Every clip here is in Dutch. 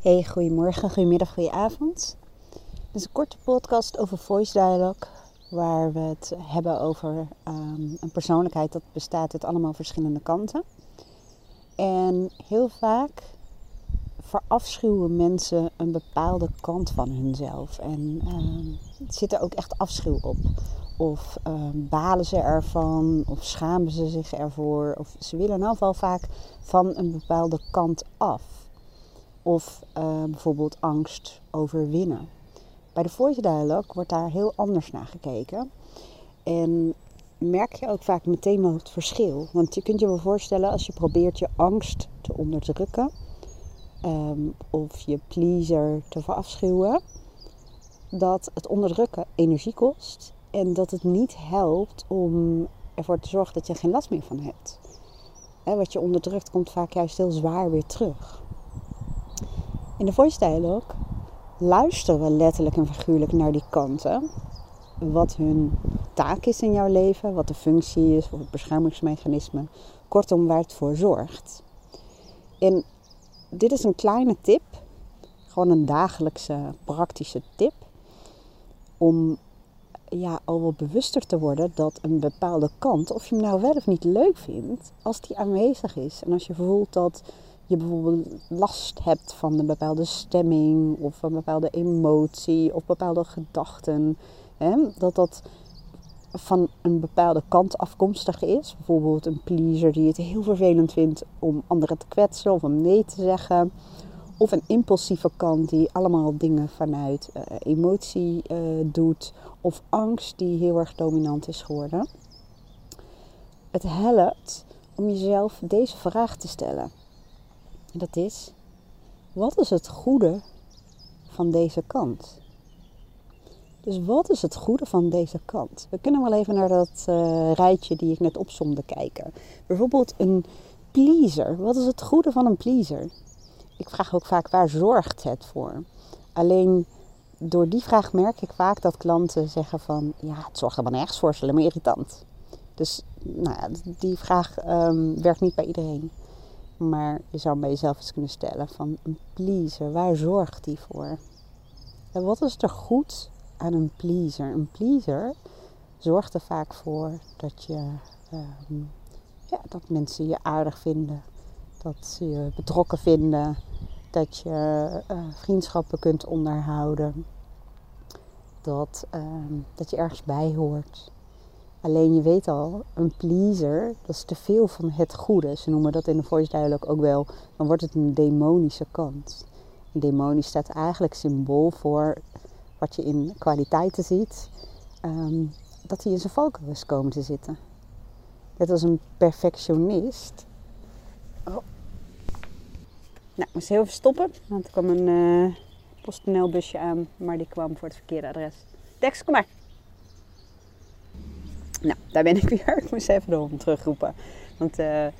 Hey, goedemorgen, goedemiddag, goedenavond. Dit is een korte podcast over voice dialogue, waar we het hebben over ehm, een persoonlijkheid dat bestaat uit allemaal verschillende kanten. En heel vaak verafschuwen mensen een bepaalde kant van hunzelf en um, zit er ook echt afschuw op. Of um, balen ze ervan, of schamen ze zich ervoor, of ze willen in ieder geval vaak van een bepaalde kant af of uh, bijvoorbeeld angst overwinnen. Bij de voice dialogue wordt daar heel anders naar gekeken. En merk je ook vaak meteen wel het verschil. Want je kunt je wel voorstellen als je probeert je angst te onderdrukken um, of je pleaser te verafschuwen, dat het onderdrukken energie kost en dat het niet helpt om ervoor te zorgen dat je geen last meer van hebt. He, wat je onderdrukt komt vaak juist heel zwaar weer terug. In de voice dialogue luisteren we letterlijk en figuurlijk naar die kanten. Wat hun taak is in jouw leven, wat de functie is of het beschermingsmechanisme. Kortom, waar het voor zorgt. En dit is een kleine tip, gewoon een dagelijkse praktische tip. Om ja, al wel bewuster te worden dat een bepaalde kant, of je hem nou wel of niet leuk vindt, als die aanwezig is. En als je voelt dat je bijvoorbeeld last hebt van een bepaalde stemming of een bepaalde emotie of bepaalde gedachten, hè, dat dat van een bepaalde kant afkomstig is. Bijvoorbeeld een pleaser die het heel vervelend vindt om anderen te kwetsen of om nee te zeggen. Of een impulsieve kant die allemaal dingen vanuit uh, emotie uh, doet. Of angst die heel erg dominant is geworden. Het helpt om jezelf deze vraag te stellen. En dat is, wat is het goede van deze kant? Dus wat is het goede van deze kant? We kunnen wel even naar dat uh, rijtje die ik net opzomde kijken. Bijvoorbeeld een pleaser. Wat is het goede van een pleaser? Ik vraag ook vaak waar zorgt het voor? Alleen door die vraag merk ik vaak dat klanten zeggen van ja, het zorgt helemaal nergens voor, alleen maar irritant. Dus nou ja, die vraag um, werkt niet bij iedereen. Maar je zou bij jezelf eens kunnen stellen van een pleaser, waar zorgt die voor? En wat is er goed aan een pleaser? Een pleaser zorgt er vaak voor dat, je, um, ja, dat mensen je aardig vinden, dat ze je betrokken vinden, dat je uh, vriendschappen kunt onderhouden, dat, um, dat je ergens bij hoort. Alleen je weet al, een pleaser, dat is te veel van het goede. Ze noemen dat in de voice dialogue ook wel, dan wordt het een demonische kant. Een demonisch staat eigenlijk symbool voor wat je in kwaliteiten ziet, um, dat hij in zijn valkuil komen te zitten. Net als een perfectionist. Oh. Nou, ik moest heel even stoppen, want er kwam een uh, PostNL-busje aan, maar die kwam voor het verkeerde adres. Dex, kom maar. Nou, daar ben ik weer. Ik moest even de hond terugroepen. Want de uh,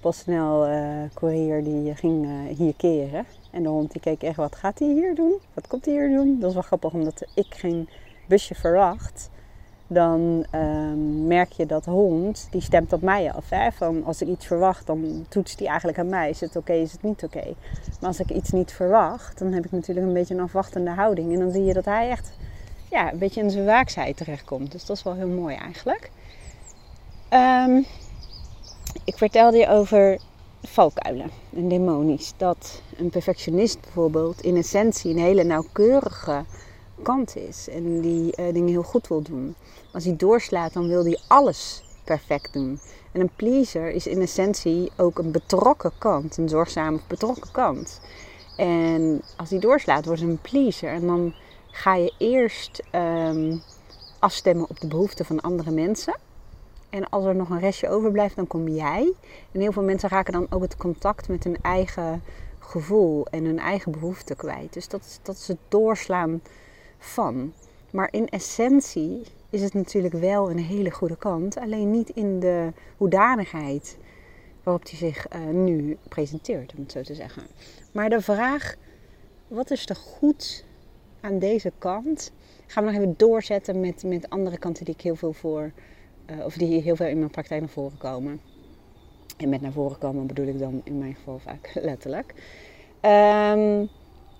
PostNL-courier uh, die ging uh, hier keren. En de hond die keek echt, wat gaat hij hier doen? Wat komt hij hier doen? Dat is wel grappig, omdat ik geen busje verwacht. Dan um, merk je dat hond, die stemt op mij af. Van als ik iets verwacht, dan toetst hij eigenlijk aan mij. Is het oké, is het niet oké? Maar als ik iets niet verwacht, dan heb ik natuurlijk een beetje een afwachtende houding. En dan zie je dat hij echt ja, een beetje in zijn waaksheid terechtkomt. Dus dat is wel heel mooi eigenlijk. Um, ik vertelde je over valkuilen en demonisch. Dat een perfectionist bijvoorbeeld in essentie een hele nauwkeurige kant is. En die uh, dingen heel goed wil doen. Als hij doorslaat, dan wil hij alles perfect doen. En een pleaser is in essentie ook een betrokken kant. Een zorgzame betrokken kant. En als hij doorslaat, wordt hij een pleaser. En dan ga je eerst um, afstemmen op de behoeften van andere mensen. En als er nog een restje overblijft, dan kom jij. En heel veel mensen raken dan ook het contact met hun eigen gevoel en hun eigen behoeften kwijt. Dus dat is, dat is het doorslaan van. Maar in essentie is het natuurlijk wel een hele goede kant. Alleen niet in de hoedanigheid waarop hij zich uh, nu presenteert, om het zo te zeggen. Maar de vraag, wat is er goed aan deze kant? Gaan we nog even doorzetten met, met andere kanten die ik heel veel voor uh, of die heel veel in mijn praktijk naar voren komen. En met naar voren komen bedoel ik dan in mijn geval vaak letterlijk. Um,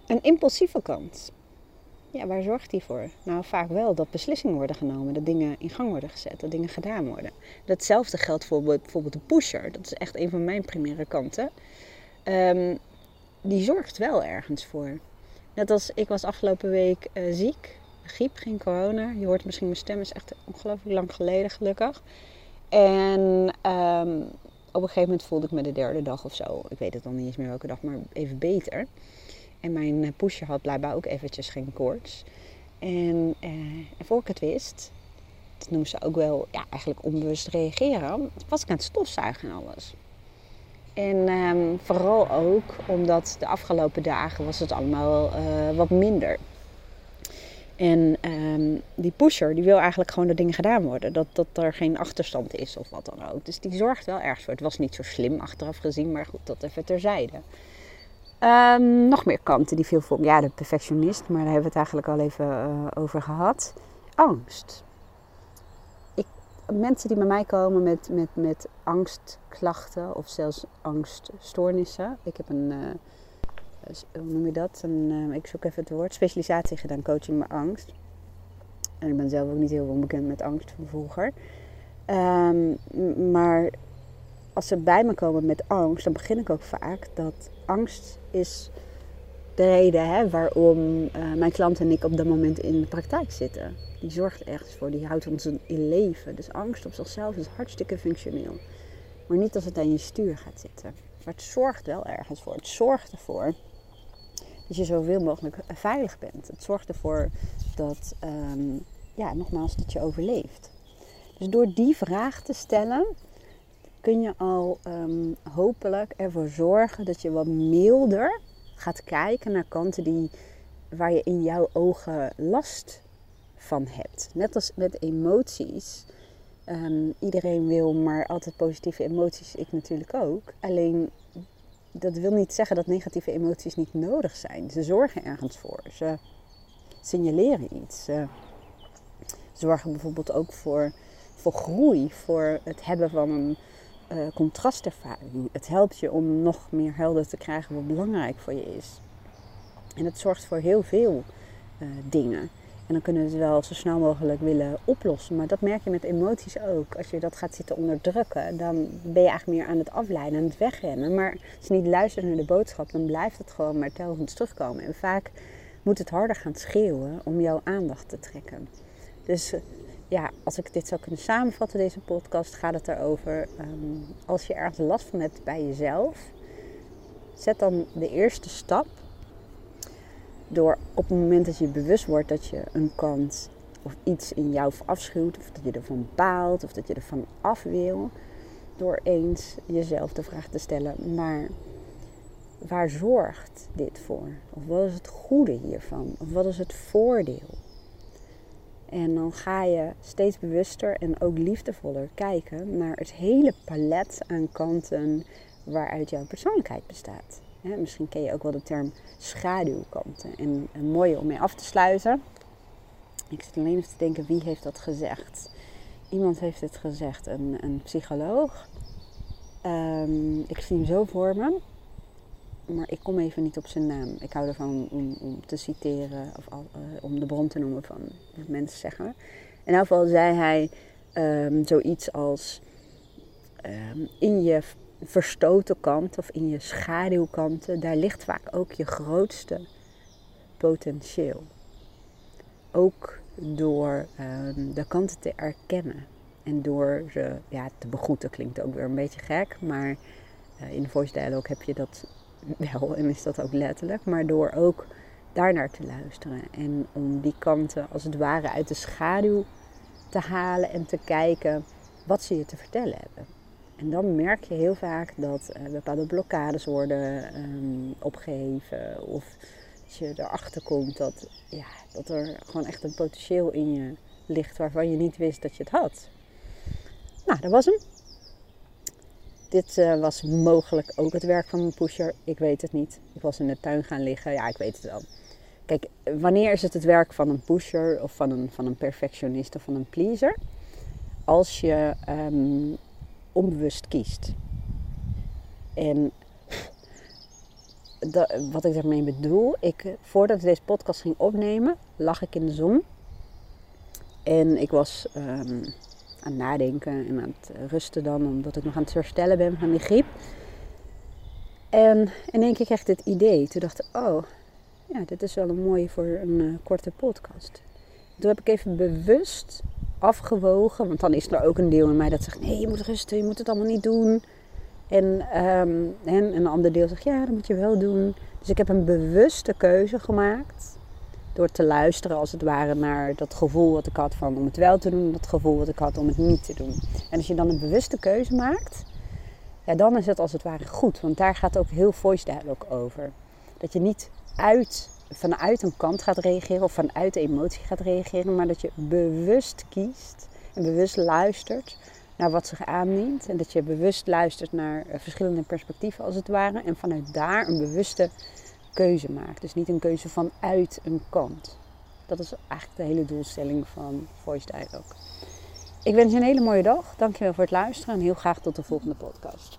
Een impulsieve kant. Ja, waar zorgt die voor? Nou, vaak wel dat beslissingen worden genomen, dat dingen in gang worden gezet, dat dingen gedaan worden. Datzelfde geldt voor bijvoorbeeld de pusher. Dat is echt een van mijn primaire kanten. Ehm, die zorgt wel ergens voor. Net als ik was afgelopen week uh, ziek. Griep, geen corona. Je hoort misschien mijn stem is echt ongelooflijk lang geleden, gelukkig. En ehm, op een gegeven moment voelde ik me de derde dag of zo. Ik weet het dan niet eens meer welke dag, maar even beter. En mijn eh, pusher had blijkbaar ook eventjes geen koorts. En, uh, en voor ik het wist, dat noemen ze ook wel ja, eigenlijk onbewust reageren, was ik aan het stofzuigen en alles. En ehm, vooral ook omdat de afgelopen dagen was het allemaal uh, wat minder. En um, die pusher die wil eigenlijk gewoon dat dingen gedaan worden. Dat, dat er geen achterstand is of wat dan ook. Dus die zorgt wel ergens voor. Het was niet zo slim achteraf gezien, maar goed, dat even terzijde. Um, nog meer kanten die veel voor. Ja, de perfectionist, maar daar hebben we het eigenlijk al even uh, over gehad. Angst. Mensen die bij mij komen met, met, met angstklachten of zelfs angststoornissen. Ik heb een, uh, hoe noem je dat? Een, uh, ik zoek even het woord, specialisatie gedaan, coaching met angst. En ik ben zelf ook niet heel onbekend met angst van vroeger. Um, maar als ze bij me komen met angst, dan begin ik ook vaak dat angst is de reden hè, waarom uh, mijn klant en ik op dat moment in de praktijk zitten. Die zorgt ergens voor, die houdt ons in leven. Dus angst op zichzelf is hartstikke functioneel. Maar niet als het aan je stuur gaat zitten. Maar het zorgt wel ergens voor. Het zorgt ervoor dat je zoveel mogelijk veilig bent. Het zorgt ervoor dat, um, ja, nogmaals, dat je overleeft. Dus door die vraag te stellen, kun je al um, hopelijk ervoor zorgen dat je wat milder gaat kijken naar kanten die, waar je in jouw ogen last van hebt. Net als met emoties. Um, iedereen wil maar altijd positieve emoties, ik natuurlijk ook. Alleen dat wil niet zeggen dat negatieve emoties niet nodig zijn. Ze zorgen ergens voor. Ze signaleren iets. Ze zorgen bijvoorbeeld ook voor, voor groei, voor het hebben van een uh, contrastervaring. Het helpt je om nog meer helder te krijgen wat belangrijk voor je is. En het zorgt voor heel veel uh, dingen. En dan kunnen we het wel zo snel mogelijk willen oplossen. Maar dat merk je met emoties ook. Als je dat gaat zitten onderdrukken, dan ben je eigenlijk meer aan het afleiden, aan het wegrennen. Maar als je niet luistert naar de boodschap, dan blijft het gewoon maar telkens terugkomen. En vaak moet het harder gaan schreeuwen om jouw aandacht te trekken. Dus als ik dit zou kunnen samenvatten, deze podcast, gaat het erover. Um, als je ergens last van hebt bij jezelf, zet dan de eerste stap. Door op het moment dat je bewust wordt dat je een kant of iets in jou afschuwt, of dat je ervan baalt, of dat je ervan af wil, door eens jezelf de vraag te stellen: maar waar zorgt dit voor? Of wat is het goede hiervan? Of wat is het voordeel? En dan ga je steeds bewuster en ook liefdevoller kijken naar het hele palet aan kanten waaruit jouw persoonlijkheid bestaat. misschien ken je ook wel de term schaduwkanten. En een mooie om mee af te sluiten. Ik zit alleen even te denken, wie heeft dat gezegd? Iemand heeft het gezegd, een, een psycholoog. Um, ik zie hem zo voor me maar ik kom even niet op zijn naam. Ik hou ervan om, om te citeren of uh, om de bron te noemen van wat mensen zeggen. In elk geval zei hij um, zoiets als um, in je verstoten kant of in je schaduwkanten, daar ligt vaak ook je grootste potentieel. Ook door um, de kanten te erkennen en door ze ja, te begroeten, klinkt ook weer een beetje gek, maar uh, in de voice dialogue heb je dat wel, en is dat ook letterlijk, maar door ook daarnaar te luisteren. En om die kanten als het ware uit de schaduw te halen en te kijken wat ze je te vertellen hebben. En dan merk je heel vaak dat uh, bepaalde blokkades worden um, opgeheven. Of dat je erachter komt dat, ja, dat er gewoon echt een potentieel in je ligt waarvan je niet wist dat je het had. Nou, dat was hem. Dit uh, was mogelijk ook het werk van een pusher. Ik weet het niet. Ik was in de tuin gaan liggen. Ja, ik weet het wel. Kijk, wanneer is het het werk van een pusher of van een, van een perfectionist of van een pleaser? Als je um, onbewust kiest. En wat ik daarmee bedoel, ik, voordat ik deze podcast ging opnemen, lag ik in de zon. En ik was um, aan het nadenken en aan het rusten dan, omdat ik nog aan het herstellen ben van die griep. En in één keer kreeg ik dit idee. Toen dacht ik, oh, ja, dit is wel een mooie voor een uh, korte podcast. Toen heb ik even bewust afgewogen, want dan is er ook een deel in mij dat zegt, nee, je moet rusten, je moet het allemaal niet doen. En, um, en een ander deel zegt, ja, dat moet je wel doen. Dus ik heb een bewuste keuze gemaakt. Door te luisteren als het ware naar dat gevoel wat ik had van om het wel te doen. En dat gevoel wat ik had om het niet te doen. En als je dan een bewuste keuze maakt, ja, dan is het als het ware goed. Want daar gaat ook heel voice dialogue over. Dat je niet uit, vanuit een kant gaat reageren of vanuit de emotie gaat reageren. Maar dat je bewust kiest en bewust luistert naar wat zich aandient. En dat je bewust luistert naar eh, verschillende perspectieven als het ware. En vanuit daar een bewuste keuze maakt. Dus niet een keuze vanuit een kant. Dat is eigenlijk de hele doelstelling van Voice Dialogue. Ik wens je een hele mooie dag. Dankjewel voor het luisteren en heel graag tot de volgende podcast.